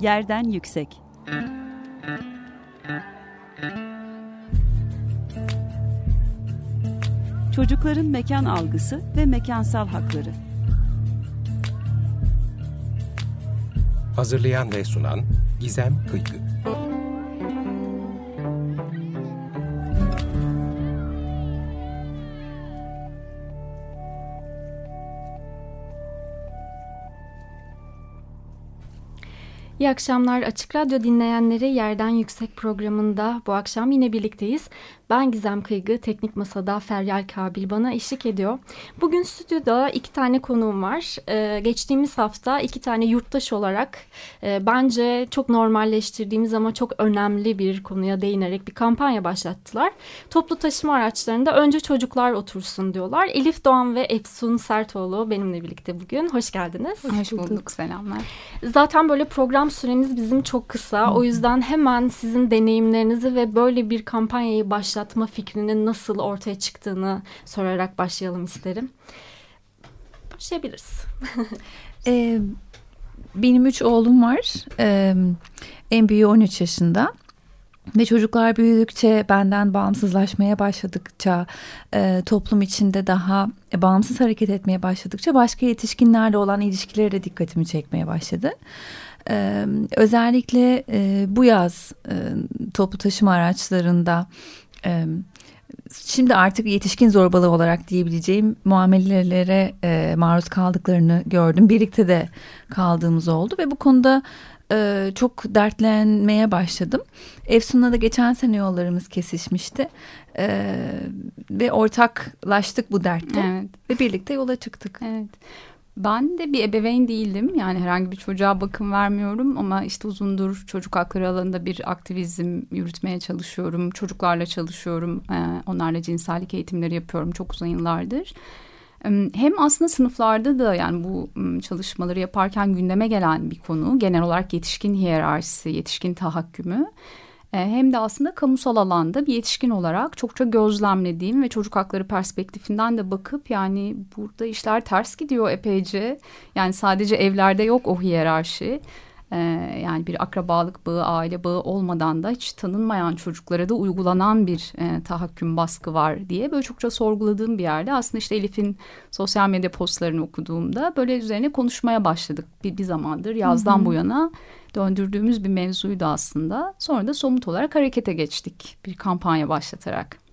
Yerden Yüksek. Çocukların mekan algısı ve mekansal hakları. Hazırlayan ve sunan Gizem Kıykı İyi akşamlar Açık Radyo dinleyenleri Yerden Yüksek programında bu akşam yine birlikteyiz. Ben Gizem Kıygı, Teknik Masa'da Feryal Kabil bana eşlik ediyor. Bugün stüdyoda iki tane konuğum var. Ee, geçtiğimiz hafta iki tane yurttaş olarak e, bence çok normalleştirdiğimiz ama çok önemli bir konuya değinerek bir kampanya başlattılar. Toplu taşıma araçlarında önce çocuklar otursun diyorlar. Elif Doğan ve Efsun Sertoğlu benimle birlikte bugün. Hoş geldiniz. Hoş bulduk, selamlar. Zaten böyle program süremiz bizim çok kısa. O yüzden hemen sizin deneyimlerinizi ve böyle bir kampanyayı başlatmak başlatma fikrinin nasıl ortaya çıktığını sorarak başlayalım isterim. Başlayabiliriz. ee, benim üç oğlum var. Ee, en büyüğü 13 yaşında. Ve çocuklar büyüdükçe benden bağımsızlaşmaya başladıkça e, toplum içinde daha e, bağımsız hareket etmeye başladıkça başka yetişkinlerle olan ilişkileri de dikkatimi çekmeye başladı. E, özellikle e, bu yaz e, toplu taşıma araçlarında şimdi artık yetişkin zorbalığı olarak diyebileceğim muamelelere e, maruz kaldıklarını gördüm. Birlikte de kaldığımız oldu ve bu konuda e, çok dertlenmeye başladım. Efsun'la da geçen sene yollarımız kesişmişti e, ve ortaklaştık bu dertte evet. ve birlikte yola çıktık. Evet. Ben de bir ebeveyn değildim. Yani herhangi bir çocuğa bakım vermiyorum ama işte uzundur çocuk hakları alanında bir aktivizm yürütmeye çalışıyorum. Çocuklarla çalışıyorum. Ee, onlarla cinsellik eğitimleri yapıyorum çok uzun yıllardır. Hem aslında sınıflarda da yani bu çalışmaları yaparken gündeme gelen bir konu. Genel olarak yetişkin hiyerarşisi, yetişkin tahakkümü. E, hem de aslında kamusal alanda bir yetişkin olarak çokça gözlemlediğim ve çocuk hakları perspektifinden de bakıp yani burada işler ters gidiyor epeyce. Yani sadece evlerde yok o hiyerarşi. E, yani bir akrabalık bağı, aile bağı olmadan da hiç tanınmayan çocuklara da uygulanan bir e, tahakküm baskı var diye böyle çokça sorguladığım bir yerde aslında işte Elif'in sosyal medya postlarını okuduğumda böyle üzerine konuşmaya başladık bir, bir zamandır yazdan hı hı. bu yana döndürdüğümüz bir mevzuydu aslında. Sonra da somut olarak harekete geçtik bir kampanya başlatarak.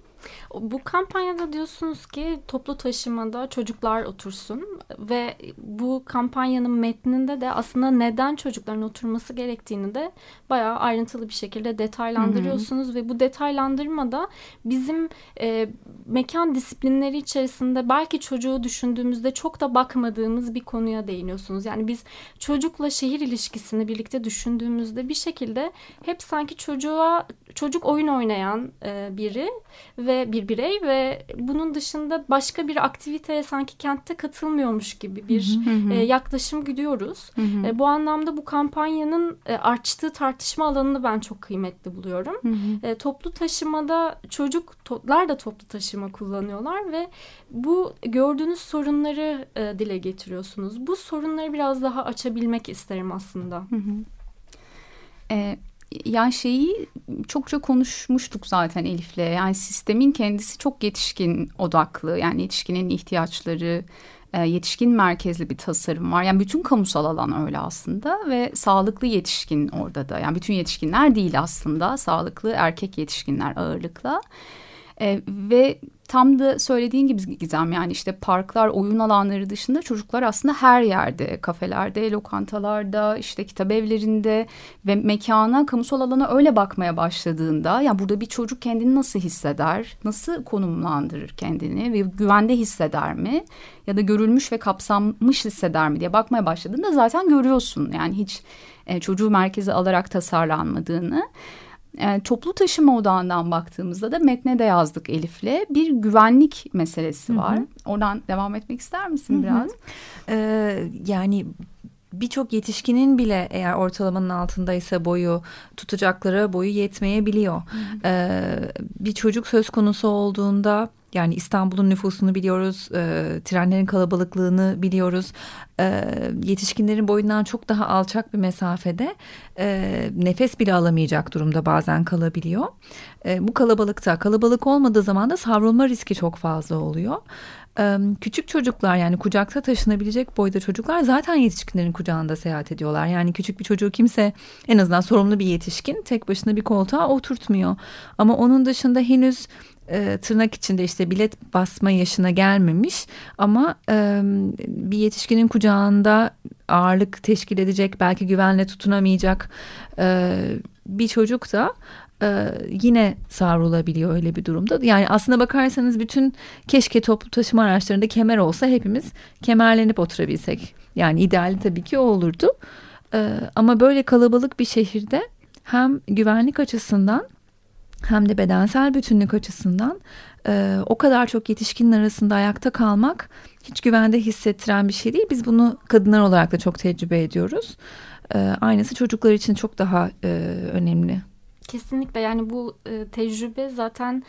Bu kampanyada diyorsunuz ki toplu taşımada çocuklar otursun ve bu kampanyanın metninde de aslında neden çocukların oturması gerektiğini de bayağı ayrıntılı bir şekilde detaylandırıyorsunuz hı hı. ve bu detaylandırmada bizim e, mekan disiplinleri içerisinde belki çocuğu düşündüğümüzde çok da bakmadığımız bir konuya değiniyorsunuz. Yani biz çocukla şehir ilişkisini birlikte düşündüğümüzde bir şekilde hep sanki çocuğa çocuk oyun oynayan e, biri ve bir birey ve bunun dışında başka bir aktiviteye sanki kentte katılmıyormuş gibi bir E, yaklaşım gidiyoruz. E, bu anlamda bu kampanyanın e, açtığı tartışma alanını ben çok kıymetli buluyorum. E, toplu taşımada çocuklar da toplu taşıma kullanıyorlar ve bu gördüğünüz sorunları e, dile getiriyorsunuz. Bu sorunları biraz daha açabilmek isterim aslında. Hı hı. E, yani şeyi çokça konuşmuştuk zaten Elif'le. Yani sistemin kendisi çok yetişkin odaklı. Yani yetişkinin ihtiyaçları, e, yetişkin merkezli bir tasarım var. Yani bütün kamusal alan öyle aslında ve sağlıklı yetişkin orada da. Yani bütün yetişkinler değil aslında. Sağlıklı erkek yetişkinler ağırlıkla. E, ve tam da söylediğin gibi Gizem yani işte parklar, oyun alanları dışında çocuklar aslında her yerde, kafelerde, lokantalarda, işte kitap evlerinde ve mekana, kamusal alana öyle bakmaya başladığında yani burada bir çocuk kendini nasıl hisseder, nasıl konumlandırır kendini ve güvende hisseder mi ya da görülmüş ve kapsanmış hisseder mi diye bakmaya başladığında zaten görüyorsun yani hiç e, çocuğu merkeze alarak tasarlanmadığını. Yani toplu taşıma odağından baktığımızda da metne de yazdık Elif'le. Bir güvenlik meselesi var. Hı hı. Oradan devam etmek ister misin hı hı. biraz? Ee, yani birçok yetişkinin bile eğer ortalamanın altındaysa boyu tutacakları boyu yetmeyebiliyor. Ee, bir çocuk söz konusu olduğunda Yani İstanbul'un nüfusunu biliyoruz, e, trenlerin kalabalıklığını biliyoruz. E, yetişkinlerin boyundan çok daha alçak bir mesafede e, nefes bile alamayacak durumda bazen kalabiliyor. E, bu kalabalıkta, kalabalık olmadığı zaman da savrulma riski çok fazla oluyor. Küçük çocuklar yani kucakta taşınabilecek boyda çocuklar zaten yetişkinlerin kucağında seyahat ediyorlar. Yani küçük bir çocuğu kimse en azından sorumlu bir yetişkin tek başına bir koltuğa oturtmuyor. Ama onun dışında henüz e, tırnak içinde işte bilet basma yaşına gelmemiş ama bir yetişkinin kucağında ağırlık teşkil edecek belki güvenle tutunamayacak e, bir çocuk da e, yine savrulabiliyor öyle bir durumda. Yani aslına bakarsanız bütün keşke toplu taşıma araçlarında kemer olsa hepimiz kemerlenip oturabilsek. Yani ideali tabii ki o olurdu. E, ama böyle kalabalık bir şehirde hem güvenlik açısından hem de bedensel bütünlük açısından e, o kadar çok yetişkinin arasında ayakta kalmak hiç güvende hissettiren bir şey değil. Biz bunu kadınlar olarak da çok tecrübe ediyoruz. E, aynısı çocuklar için çok daha e, önemli. Kesinlikle yani bu e, tecrübe zaten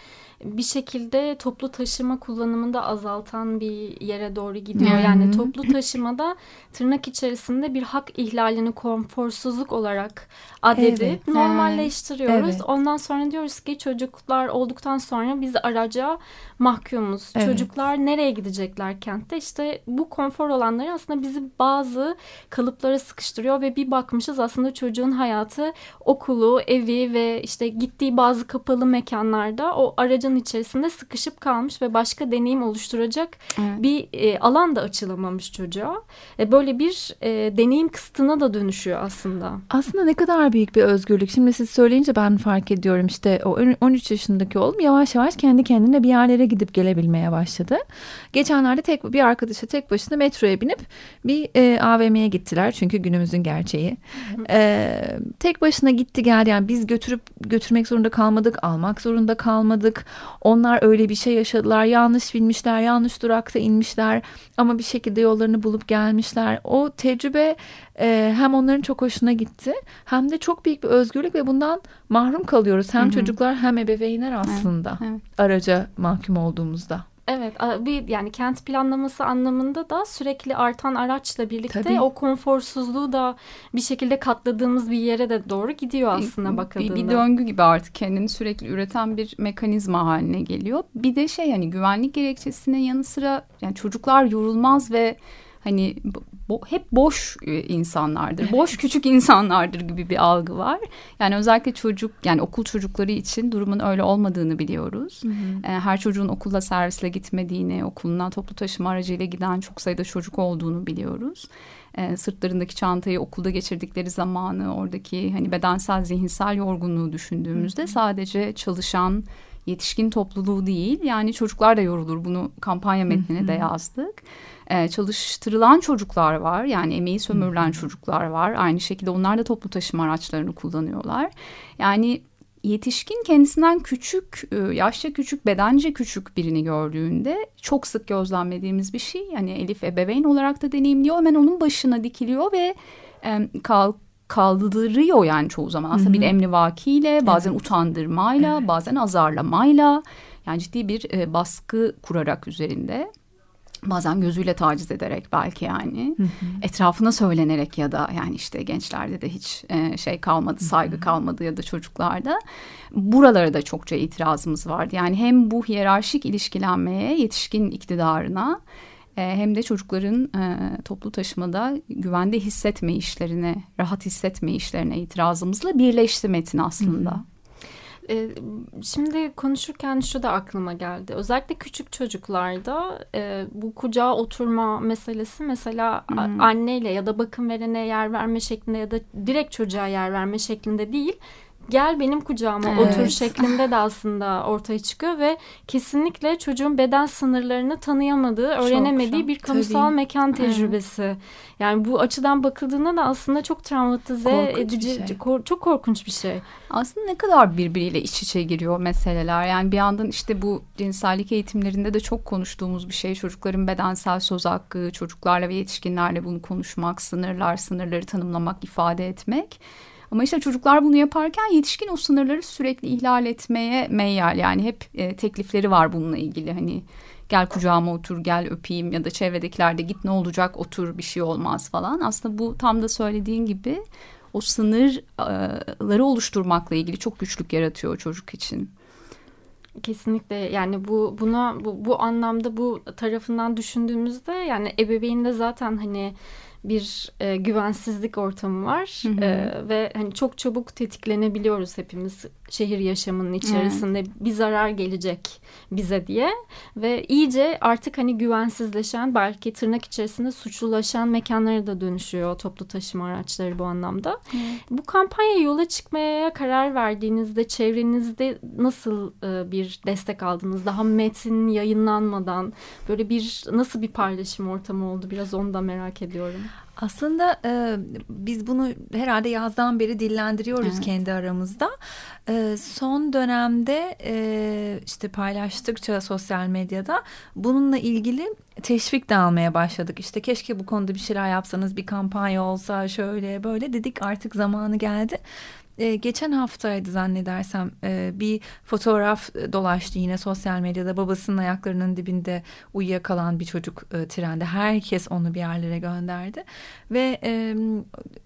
bir şekilde toplu taşıma kullanımında azaltan bir yere doğru gidiyor. Yani toplu taşımada tırnak içerisinde bir hak ihlalini konforsuzluk olarak adedip evet. normalleştiriyoruz. Evet. Ondan sonra diyoruz ki çocuklar olduktan sonra biz araca mahkumuz. Evet. Çocuklar nereye gidecekler kentte? İşte bu konfor olanları aslında bizi bazı kalıplara sıkıştırıyor ve bir bakmışız aslında çocuğun hayatı okulu, evi ve işte gittiği bazı kapalı mekanlarda o aracın içerisinde sıkışıp kalmış ve başka deneyim oluşturacak evet. bir e, alan da açılamamış çocuğa. E, böyle bir e, deneyim kısıtına da dönüşüyor aslında. Aslında ne kadar büyük bir özgürlük. Şimdi siz söyleyince ben fark ediyorum işte o 13 yaşındaki oğlum yavaş yavaş kendi kendine bir yerlere gidip gelebilmeye başladı. Geçenlerde tek bir arkadaşı tek başına metroya binip bir e, AVM'ye gittiler. Çünkü günümüzün gerçeği. E, tek başına gitti geldi yani biz götürüp götürmek zorunda kalmadık, almak zorunda kalmadık. Onlar öyle bir şey yaşadılar. Yanlış binmişler, yanlış durakta inmişler ama bir şekilde yollarını bulup gelmişler. O tecrübe e, hem onların çok hoşuna gitti hem de çok büyük bir özgürlük ve bundan mahrum kalıyoruz. Hem Hı-hı. çocuklar hem ebeveynler aslında evet, evet. araca mahkum olduğumuzda. Evet bir yani kent planlaması anlamında da sürekli artan araçla birlikte Tabii. o konforsuzluğu da bir şekilde katladığımız bir yere de doğru gidiyor aslında bakıldığında. Bir, bir döngü gibi artık kendini sürekli üreten bir mekanizma haline geliyor. Bir de şey yani güvenlik gerekçesinin yanı sıra yani çocuklar yorulmaz ve hani bo hep boş e, insanlardır. Boş küçük insanlardır gibi bir algı var. Yani özellikle çocuk yani okul çocukları için durumun öyle olmadığını biliyoruz. Hı hı. E, her çocuğun okulla servisle gitmediğini, okuluna toplu taşıma aracıyla giden çok sayıda çocuk olduğunu biliyoruz. E, sırtlarındaki çantayı okulda geçirdikleri zamanı, oradaki hani bedensel, zihinsel yorgunluğu düşündüğümüzde sadece çalışan yetişkin topluluğu değil yani çocuklar da yorulur bunu kampanya metnine de yazdık. Ee, çalıştırılan çocuklar var yani emeği sömürülen çocuklar var aynı şekilde onlar da toplu taşıma araçlarını kullanıyorlar. Yani yetişkin kendisinden küçük, e, yaşça küçük, bedence küçük birini gördüğünde çok sık gözlemlediğimiz bir şey. Yani Elif ebeveyn olarak da deneyimliyor. Hemen onun başına dikiliyor ve e, kalk kaldırıyor yani çoğu zaman. Aslında Hı-hı. bir emrivakiyle, bazen evet. utandırmayla, evet. bazen azarlamayla yani ciddi bir e, baskı kurarak üzerinde bazen gözüyle taciz ederek belki yani hı hı. etrafına söylenerek ya da yani işte gençlerde de hiç e, şey kalmadı saygı hı hı. kalmadı ya da çocuklarda buralara da çokça itirazımız vardı yani hem bu hiyerarşik ilişkilenmeye yetişkin iktidarına e, hem de çocukların e, toplu taşımada güvende hissetme işlerine, rahat hissetme işlerine itirazımızla birleşti metin aslında. Hı hı. E, şimdi konuşurken şu da aklıma geldi. Özellikle küçük çocuklarda e, bu kucağa oturma meselesi mesela hmm. anneyle ya da bakım verene yer verme şeklinde ya da direkt çocuğa yer verme şeklinde değil gel benim kucağıma evet. otur şeklinde de aslında ortaya çıkıyor ve kesinlikle çocuğun beden sınırlarını tanıyamadığı, öğrenemediği çok, bir kamusal tabii. mekan tecrübesi. Evet. Yani bu açıdan bakıldığında da aslında çok travmatize korkunç edici, şey. kor, çok korkunç bir şey. Aslında ne kadar birbiriyle iç içe giriyor meseleler. Yani bir yandan işte bu cinsellik eğitimlerinde de çok konuştuğumuz bir şey. Çocukların bedensel söz hakkı, çocuklarla ve yetişkinlerle bunu konuşmak, sınırlar, sınırları tanımlamak, ifade etmek. Ama işte çocuklar bunu yaparken yetişkin o sınırları sürekli ihlal etmeye meyyal. Yani hep e, teklifleri var bununla ilgili. Hani gel kucağıma otur, gel öpeyim ya da çevredekiler de git ne olacak otur bir şey olmaz falan. Aslında bu tam da söylediğin gibi o sınırları oluşturmakla ilgili çok güçlük yaratıyor çocuk için. Kesinlikle yani bu buna bu, bu anlamda bu tarafından düşündüğümüzde yani ebeveynde zaten hani bir e, güvensizlik ortamı var hı hı. E, ve hani çok çabuk tetiklenebiliyoruz hepimiz şehir yaşamının içerisinde evet. bir zarar gelecek bize diye ve iyice artık hani güvensizleşen belki tırnak içerisinde suçlulaşan mekanlara da dönüşüyor toplu taşıma araçları bu anlamda. Evet. Bu kampanya yola çıkmaya karar verdiğinizde çevrenizde nasıl e, bir destek aldınız? Daha metin yayınlanmadan böyle bir nasıl bir paylaşım ortamı oldu? Biraz onu da merak ediyorum. Aslında e, biz bunu herhalde yazdan beri dillendiriyoruz evet. kendi aramızda. E, son dönemde e, işte paylaştıkça sosyal medyada bununla ilgili teşvik de almaya başladık. İşte keşke bu konuda bir şeyler yapsanız bir kampanya olsa şöyle böyle dedik artık zamanı geldi e, geçen haftaydı zannedersem e, bir fotoğraf dolaştı yine sosyal medyada. Babasının ayaklarının dibinde uyuyakalan bir çocuk e, trende. Herkes onu bir yerlere gönderdi. Ve e,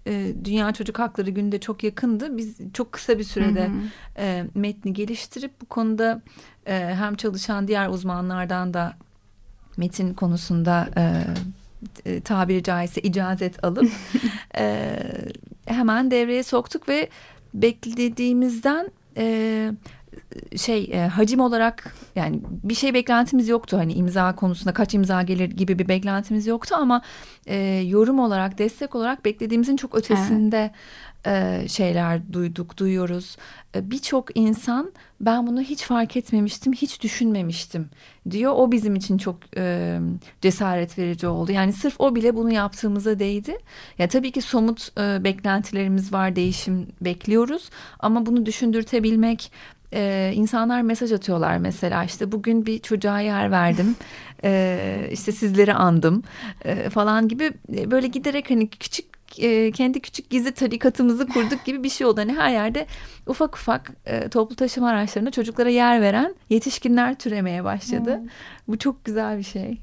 e, Dünya Çocuk Hakları Günü de çok yakındı. Biz çok kısa bir sürede hı hı. E, metni geliştirip bu konuda e, hem çalışan diğer uzmanlardan da metin konusunda e, e, tabiri caizse icazet alıp e, hemen devreye soktuk ve beklediğimizden e, şey e, hacim olarak yani bir şey beklentimiz yoktu. Hani imza konusunda kaç imza gelir gibi bir beklentimiz yoktu ama e, yorum olarak destek olarak beklediğimizin çok ötesinde evet e, şeyler duyduk, duyuyoruz. E, Birçok insan ben bunu hiç fark etmemiştim, hiç düşünmemiştim diyor. O bizim için çok e, cesaret verici oldu. Yani sırf o bile bunu yaptığımıza değdi. Ya tabii ki somut e, beklentilerimiz var, değişim bekliyoruz. Ama bunu düşündürtebilmek, ee, insanlar mesaj atıyorlar mesela işte bugün bir çocuğa yer verdim ee, işte sizleri andım ee, falan gibi böyle giderek hani küçük e, kendi küçük gizli tarikatımızı kurduk gibi bir şey oldu. Hani her yerde ufak ufak e, toplu taşıma araçlarında çocuklara yer veren yetişkinler türemeye başladı. Hmm. Bu çok güzel bir şey.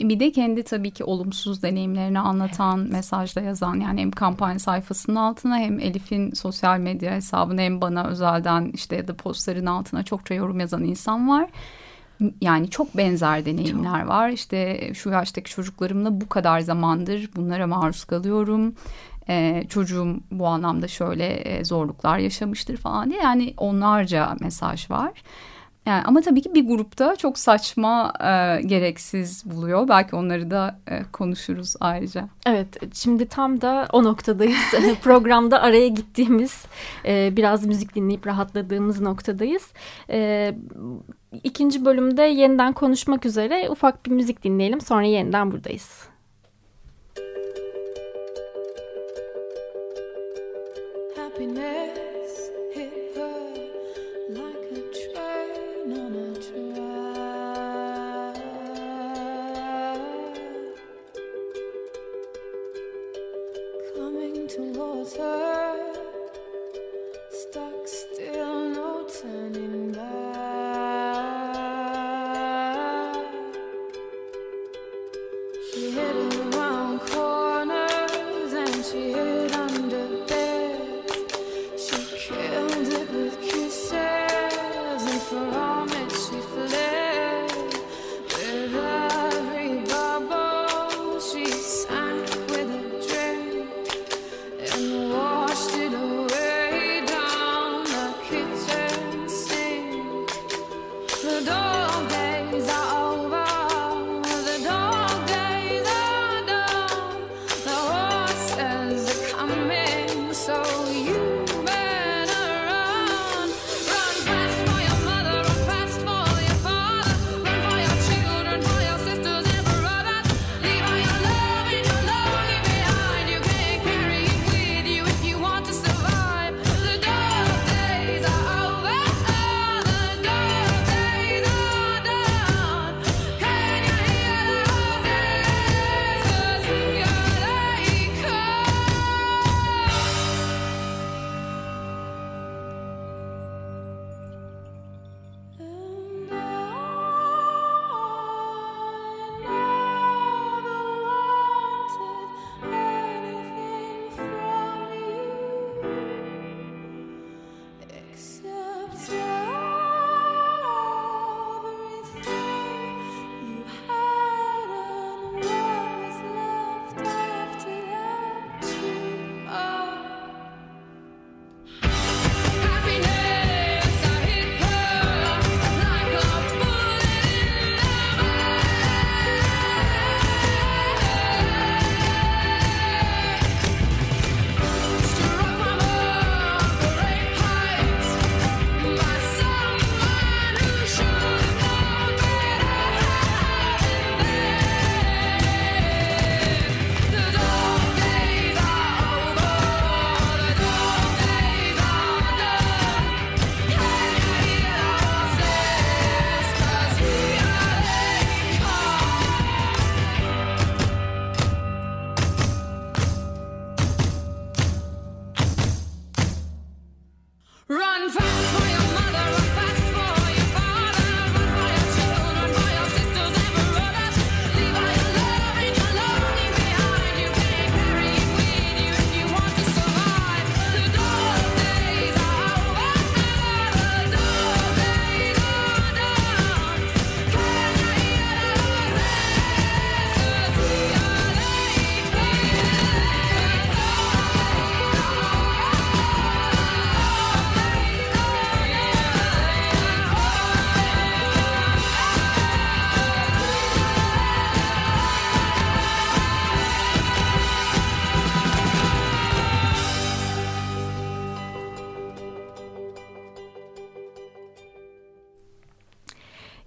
Bir de kendi tabii ki olumsuz deneyimlerini anlatan evet. mesajda yazan yani hem kampanya sayfasının altına hem Elif'in sosyal medya hesabına hem bana özelden işte ya da postların altına çokça yorum yazan insan var. Yani çok benzer deneyimler çok. var. İşte şu yaştaki çocuklarımla bu kadar zamandır bunlara maruz kalıyorum. Ee, çocuğum bu anlamda şöyle e, zorluklar yaşamıştır falan diye. Yani onlarca mesaj var. Yani ama tabii ki bir grupta çok saçma, e, gereksiz buluyor. Belki onları da e, konuşuruz ayrıca. Evet, şimdi tam da o noktadayız. Programda araya gittiğimiz, e, biraz müzik dinleyip rahatladığımız noktadayız. E, ikinci bölümde yeniden konuşmak üzere ufak bir müzik dinleyelim. Sonra yeniden buradayız. kids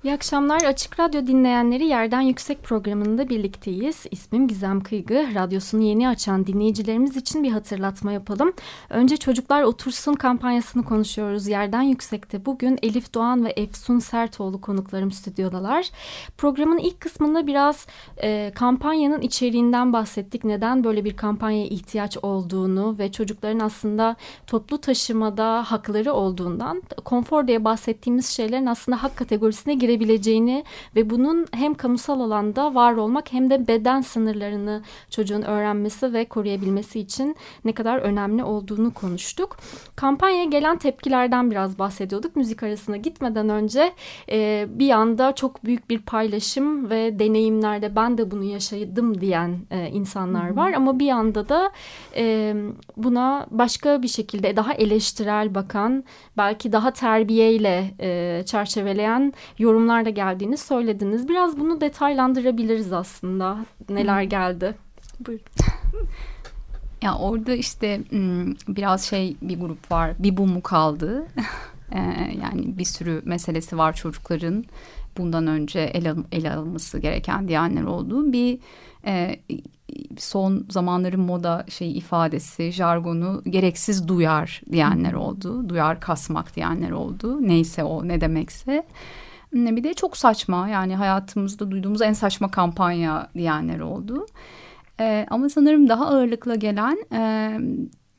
İyi akşamlar. Açık Radyo dinleyenleri Yerden Yüksek programında birlikteyiz. İsmim Gizem Kıygı. Radyosunu yeni açan dinleyicilerimiz için bir hatırlatma yapalım. Önce Çocuklar Otursun kampanyasını konuşuyoruz. Yerden Yüksek'te bugün Elif Doğan ve Efsun Sertoğlu konuklarım stüdyodalar. Programın ilk kısmında biraz e, kampanyanın içeriğinden bahsettik. Neden böyle bir kampanyaya ihtiyaç olduğunu ve çocukların aslında toplu taşımada hakları olduğundan konfor diye bahsettiğimiz şeylerin aslında hak kategorisine girebiliriz girebileceğini ve bunun hem kamusal alanda var olmak hem de beden sınırlarını çocuğun öğrenmesi ve koruyabilmesi için ne kadar önemli olduğunu konuştuk. Kampanyaya gelen tepkilerden biraz bahsediyorduk. Müzik arasına gitmeden önce e, bir anda çok büyük bir paylaşım ve deneyimlerde ben de bunu yaşadım diyen e, insanlar var. Hı hı. Ama bir anda da e, buna başka bir şekilde daha eleştirel bakan belki daha terbiyeyle e, çerçeveleyen yorum yorumlar da geldiğini söylediniz. Biraz bunu detaylandırabiliriz aslında. Neler geldi? Buyurun. Ya orada işte biraz şey bir grup var. Bir bu mu kaldı? yani bir sürü meselesi var çocukların bundan önce ele, ele alınması gereken diyenler olduğu bir e, son zamanların moda şey ifadesi, jargonu gereksiz duyar diyenler oldu. Duyar kasmak diyenler oldu. Neyse o ne demekse. Bir de çok saçma yani hayatımızda duyduğumuz en saçma kampanya diyenler oldu. Ee, ama sanırım daha ağırlıkla gelen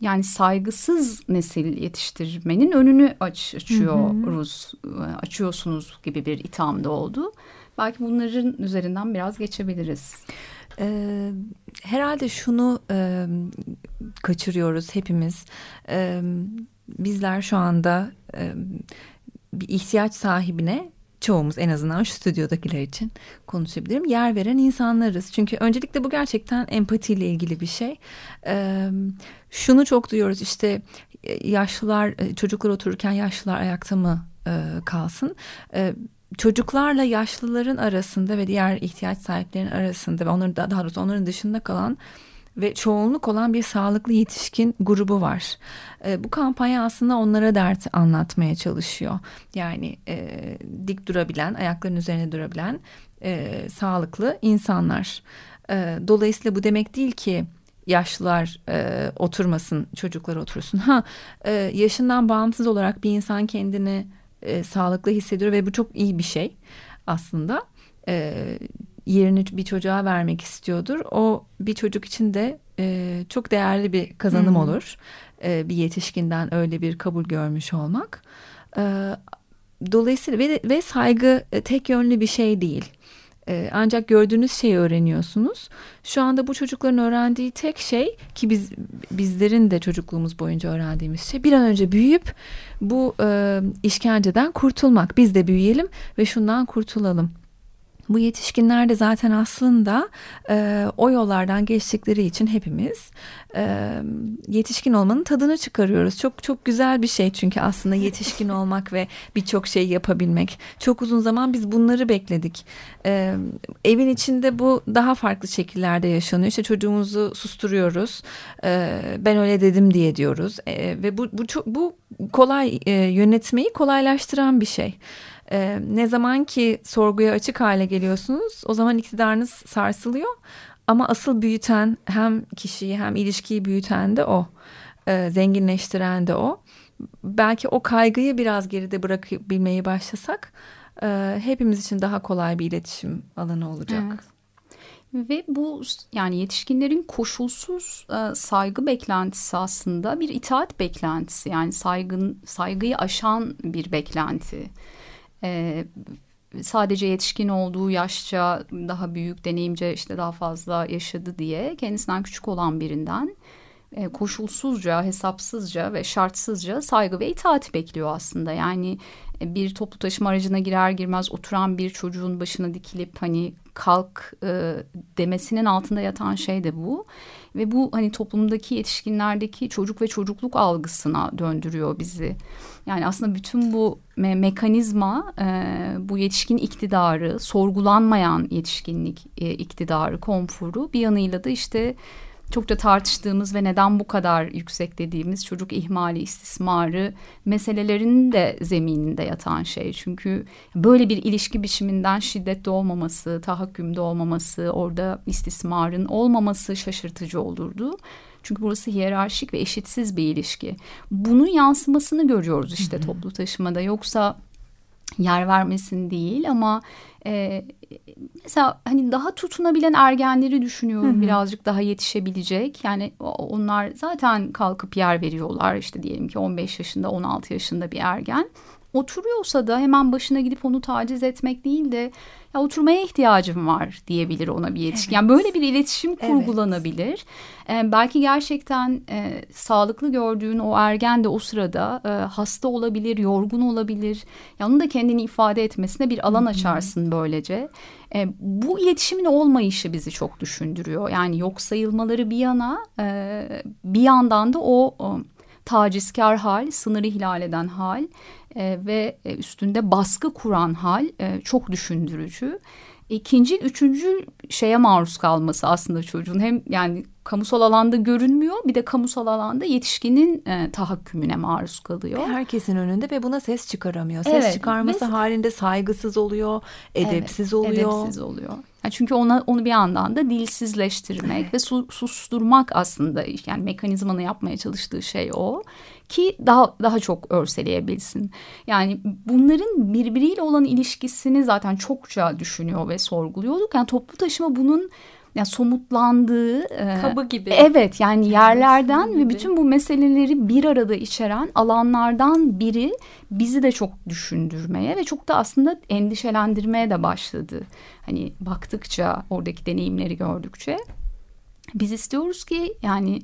yani saygısız nesil yetiştirmenin önünü aç, açıyoruz, hı hı. açıyorsunuz gibi bir itham da oldu. Belki bunların üzerinden biraz geçebiliriz. Ee, herhalde şunu e, kaçırıyoruz hepimiz. E, bizler şu anda e, bir ihtiyaç sahibine çoğumuz en azından şu stüdyodakiler için konuşabilirim. Yer veren insanlarız. Çünkü öncelikle bu gerçekten empatiyle ilgili bir şey. Ee, şunu çok duyuyoruz işte yaşlılar çocuklar otururken yaşlılar ayakta mı e, kalsın? E, çocuklarla yaşlıların arasında ve diğer ihtiyaç sahiplerinin arasında ve onların daha doğrusu onların dışında kalan ve çoğunluk olan bir sağlıklı yetişkin grubu var. E, bu kampanya aslında onlara dert anlatmaya çalışıyor. Yani e, dik durabilen, ayaklarının üzerine durabilen e, sağlıklı insanlar. E, dolayısıyla bu demek değil ki yaşlılar e, oturmasın, çocuklar otursun. Ha, e, yaşından bağımsız olarak bir insan kendini e, sağlıklı hissediyor ve bu çok iyi bir şey aslında. E, yerini bir çocuğa vermek istiyordur. O bir çocuk için de e, çok değerli bir kazanım hmm. olur. E, bir yetişkinden öyle bir kabul görmüş olmak. E, dolayısıyla ve, ve saygı e, tek yönlü bir şey değil. E, ancak gördüğünüz şeyi öğreniyorsunuz. Şu anda bu çocukların öğrendiği tek şey ki biz bizlerin de çocukluğumuz boyunca öğrendiğimiz şey bir an önce büyüyüp bu e, işkenceden kurtulmak. Biz de büyüyelim ve şundan kurtulalım. Bu yetişkinler de zaten aslında e, o yollardan geçtikleri için hepimiz e, yetişkin olmanın tadını çıkarıyoruz. Çok çok güzel bir şey çünkü aslında yetişkin olmak ve birçok şey yapabilmek. Çok uzun zaman biz bunları bekledik. E, evin içinde bu daha farklı şekillerde yaşanıyor. İşte çocuğumuzu susturuyoruz. E, ben öyle dedim diye diyoruz. E, ve bu bu çok bu kolay e, yönetmeyi kolaylaştıran bir şey. Ee, ne zaman ki sorguya açık hale geliyorsunuz o zaman iktidarınız sarsılıyor. Ama asıl büyüten hem kişiyi hem ilişkiyi büyüten de o. Ee, zenginleştiren de o. Belki o kaygıyı biraz geride bırakabilmeyi başlasak e, hepimiz için daha kolay bir iletişim alanı olacak. Evet. Ve bu yani yetişkinlerin koşulsuz e, saygı beklentisi aslında bir itaat beklentisi yani saygın saygıyı aşan bir beklenti sadece yetişkin olduğu yaşça daha büyük deneyimce işte daha fazla yaşadı diye kendisinden küçük olan birinden koşulsuzca, hesapsızca ve şartsızca saygı ve itaat bekliyor aslında. Yani bir toplu taşıma aracına girer girmez oturan bir çocuğun başına dikilip hani kalk e, demesinin altında yatan şey de bu. Ve bu hani toplumdaki yetişkinlerdeki çocuk ve çocukluk algısına döndürüyor bizi. Yani aslında bütün bu me mekanizma e, bu yetişkin iktidarı, sorgulanmayan yetişkinlik e, iktidarı, konforu bir yanıyla da işte çokça tartıştığımız ve neden bu kadar yüksek dediğimiz çocuk ihmali, istismarı meselelerinin de zemininde yatan şey. Çünkü böyle bir ilişki biçiminden şiddetli olmaması, tahakkümde olmaması, orada istismarın olmaması şaşırtıcı olurdu. Çünkü burası hiyerarşik ve eşitsiz bir ilişki. Bunun yansımasını görüyoruz işte toplu taşımada. Yoksa yer vermesin değil ama e, mesela hani daha tutunabilen ergenleri düşünüyorum hı hı. birazcık daha yetişebilecek. Yani onlar zaten kalkıp yer veriyorlar işte diyelim ki 15 yaşında 16 yaşında bir ergen. Oturuyorsa da hemen başına gidip onu taciz etmek değil de ya oturmaya ihtiyacım var diyebilir ona bir yetişkin. Evet. Yani böyle bir iletişim kurgulanabilir. Evet. Ee, belki gerçekten e, sağlıklı gördüğün o ergen de o sırada e, hasta olabilir, yorgun olabilir. Ya onun da kendini ifade etmesine bir alan açarsın böylece. E, bu iletişimin olmayışı bizi çok düşündürüyor. Yani yok sayılmaları bir yana e, bir yandan da o, o tacizkar hal, sınırı ihlal eden hal e, ve e, üstünde baskı kuran hal e, çok düşündürücü. İkinci, üçüncü şeye maruz kalması aslında çocuğun hem yani kamusal alanda görünmüyor bir de kamusal alanda yetişkinin e, tahakkümüne maruz kalıyor. Ve herkesin önünde ve buna ses çıkaramıyor. Ses evet, çıkarması ve... halinde saygısız oluyor, edepsiz evet, oluyor. Edepsiz oluyor. Yani çünkü ona onu bir yandan da dilsizleştirmek ve su, susturmak aslında yani mekanizmanı yapmaya çalıştığı şey o ki daha daha çok örseleyebilsin. Yani bunların birbiriyle olan ilişkisini zaten çokça düşünüyor ve sorguluyorduk. Yani toplu taşıma bunun yani somutlandığı e, kabı gibi. Evet yani yerlerden gibi. ve bütün bu meseleleri bir arada içeren alanlardan biri bizi de çok düşündürmeye ve çok da aslında endişelendirmeye de başladı. Hani baktıkça oradaki deneyimleri gördükçe biz istiyoruz ki yani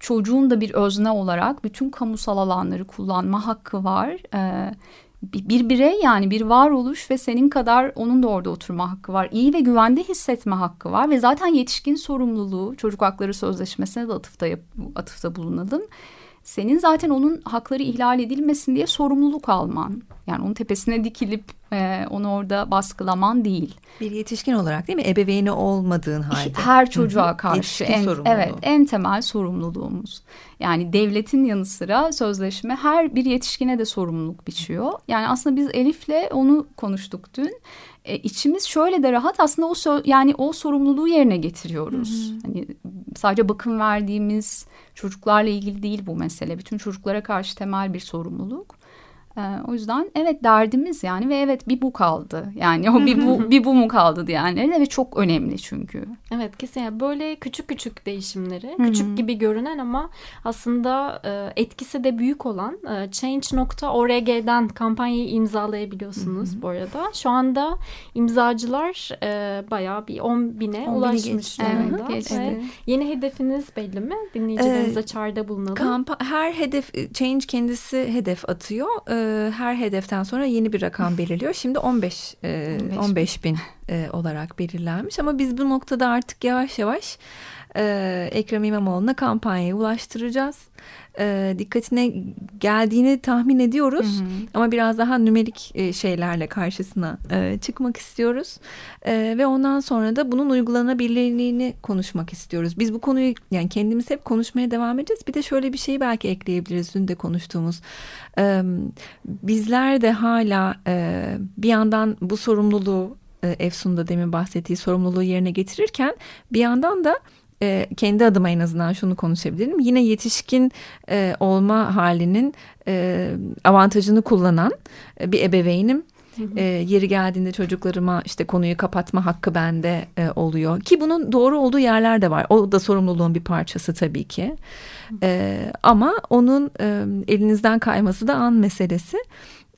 çocuğun da bir özne olarak bütün kamusal alanları kullanma hakkı var. Ee, bir birey yani bir varoluş ve senin kadar onun da orada oturma hakkı var. İyi ve güvende hissetme hakkı var ve zaten yetişkin sorumluluğu çocuk hakları sözleşmesine de atıfta, yap, atıfta bulunalım. Senin zaten onun hakları ihlal edilmesin diye sorumluluk alman. Yani onun tepesine dikilip e, onu orada baskılaman değil. Bir yetişkin olarak değil mi? Ebeveyni olmadığın halde. Her çocuğa karşı en, evet en temel sorumluluğumuz. Yani devletin yanı sıra sözleşme her bir yetişkine de sorumluluk biçiyor. Yani aslında biz Elif'le onu konuştuk dün. E, içimiz şöyle de rahat aslında o yani o sorumluluğu yerine getiriyoruz. Hı hı. Hani sadece bakım verdiğimiz çocuklarla ilgili değil bu mesele. Bütün çocuklara karşı temel bir sorumluluk. Ee, o yüzden evet derdimiz yani ve evet bir bu kaldı. Yani o bir bu bir bu mu kaldı diyenleri ve çok önemli çünkü. Evet kesinlikle böyle küçük küçük değişimleri, küçük gibi görünen ama aslında e, etkisi de büyük olan e, change.org'den kampanyayı imzalayabiliyorsunuz bu arada. Şu anda imzacılar e, bayağı bir 10 bine 10 ulaşmış durumda. Evet, evet. Yeni hedefiniz belli mi? Dinleyicilerimize ee, çağrıda bulunalım. Kampa her hedef Change kendisi hedef atıyor. Ee, her hedeften sonra yeni bir rakam belirliyor. Şimdi 15 e, 15, 15 bin e, olarak belirlenmiş ama biz bu noktada artık yavaş yavaş e, Ekrem İmamoğlu'na kampanyayı ulaştıracağız e, dikkatine geldiğini tahmin ediyoruz. Hı hı. Ama biraz daha nümerik e, şeylerle karşısına e, çıkmak istiyoruz. E, ve ondan sonra da bunun uygulanabilirliğini konuşmak istiyoruz. Biz bu konuyu yani kendimiz hep konuşmaya devam edeceğiz. Bir de şöyle bir şey belki ekleyebiliriz dün de konuştuğumuz. E, bizler de hala e, bir yandan bu sorumluluğu e, Efsun'da demin bahsettiği sorumluluğu yerine getirirken bir yandan da e, kendi adıma en azından şunu konuşabilirim. Yine yetişkin e, olma halinin e, avantajını kullanan e, bir ebeveynim. E, yeri geldiğinde çocuklarıma işte konuyu kapatma hakkı bende e, oluyor ki bunun doğru olduğu yerler de var. O da sorumluluğun bir parçası tabii ki. E, ama onun e, elinizden kayması da an meselesi.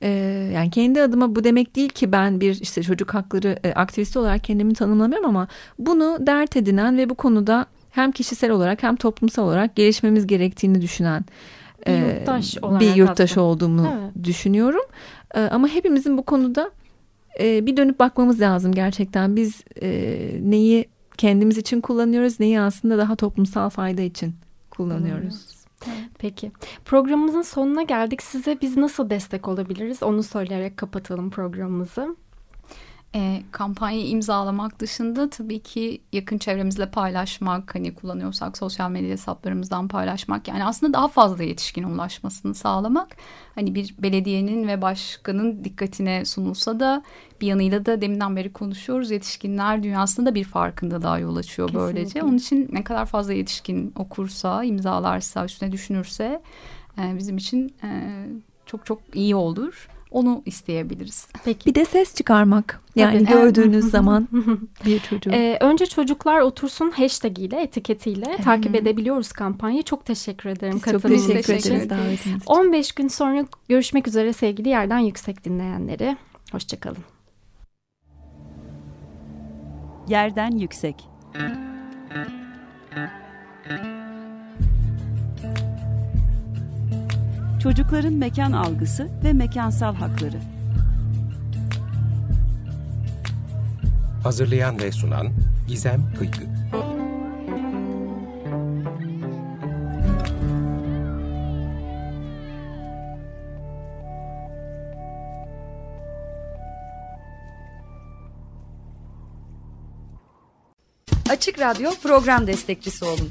E, yani kendi adıma bu demek değil ki ben bir işte çocuk hakları e, aktivisti olarak kendimi tanımlamıyorum ama bunu dert edinen ve bu konuda hem kişisel olarak hem toplumsal olarak gelişmemiz gerektiğini düşünen bir e, yurttaş, e, bir yurttaş aslında. olduğumu evet. düşünüyorum. E, ama hepimizin bu konuda e, bir dönüp bakmamız lazım gerçekten. Biz neyi kendimiz için kullanıyoruz, neyi aslında daha toplumsal fayda için kullanıyoruz. Peki. Programımızın sonuna geldik. Size biz nasıl destek olabiliriz? Onu söyleyerek kapatalım programımızı. E, kampanyayı imzalamak dışında tabii ki yakın çevremizle paylaşmak, hani kullanıyorsak sosyal medya hesaplarımızdan paylaşmak yani aslında daha fazla yetişkine ulaşmasını sağlamak. Hani bir belediyenin ve başkanın dikkatine sunulsa da bir yanıyla da deminden beri konuşuyoruz. Yetişkinler dünyasında bir farkında daha yol açıyor Kesinlikle. böylece. Onun için ne kadar fazla yetişkin okursa, imzalarsa, üstüne düşünürse e, bizim için e, çok çok iyi olur. Onu isteyebiliriz. Peki. Bir de ses çıkarmak. Yani Tabii, gördüğünüz zaman bir çocuğu. Ee, önce çocuklar otursun hashtag ile etiketiyle takip edebiliyoruz kampanyayı. Çok teşekkür ederim Biz çok teşekkür ederiz davetiniz 15 gün sonra görüşmek üzere sevgili yerden yüksek dinleyenleri. Hoşçakalın. Yerden yüksek. Çocukların mekan algısı ve mekansal hakları. Hazırlayan ve sunan Gizem Kıykı. Açık Radyo program destekçisi olun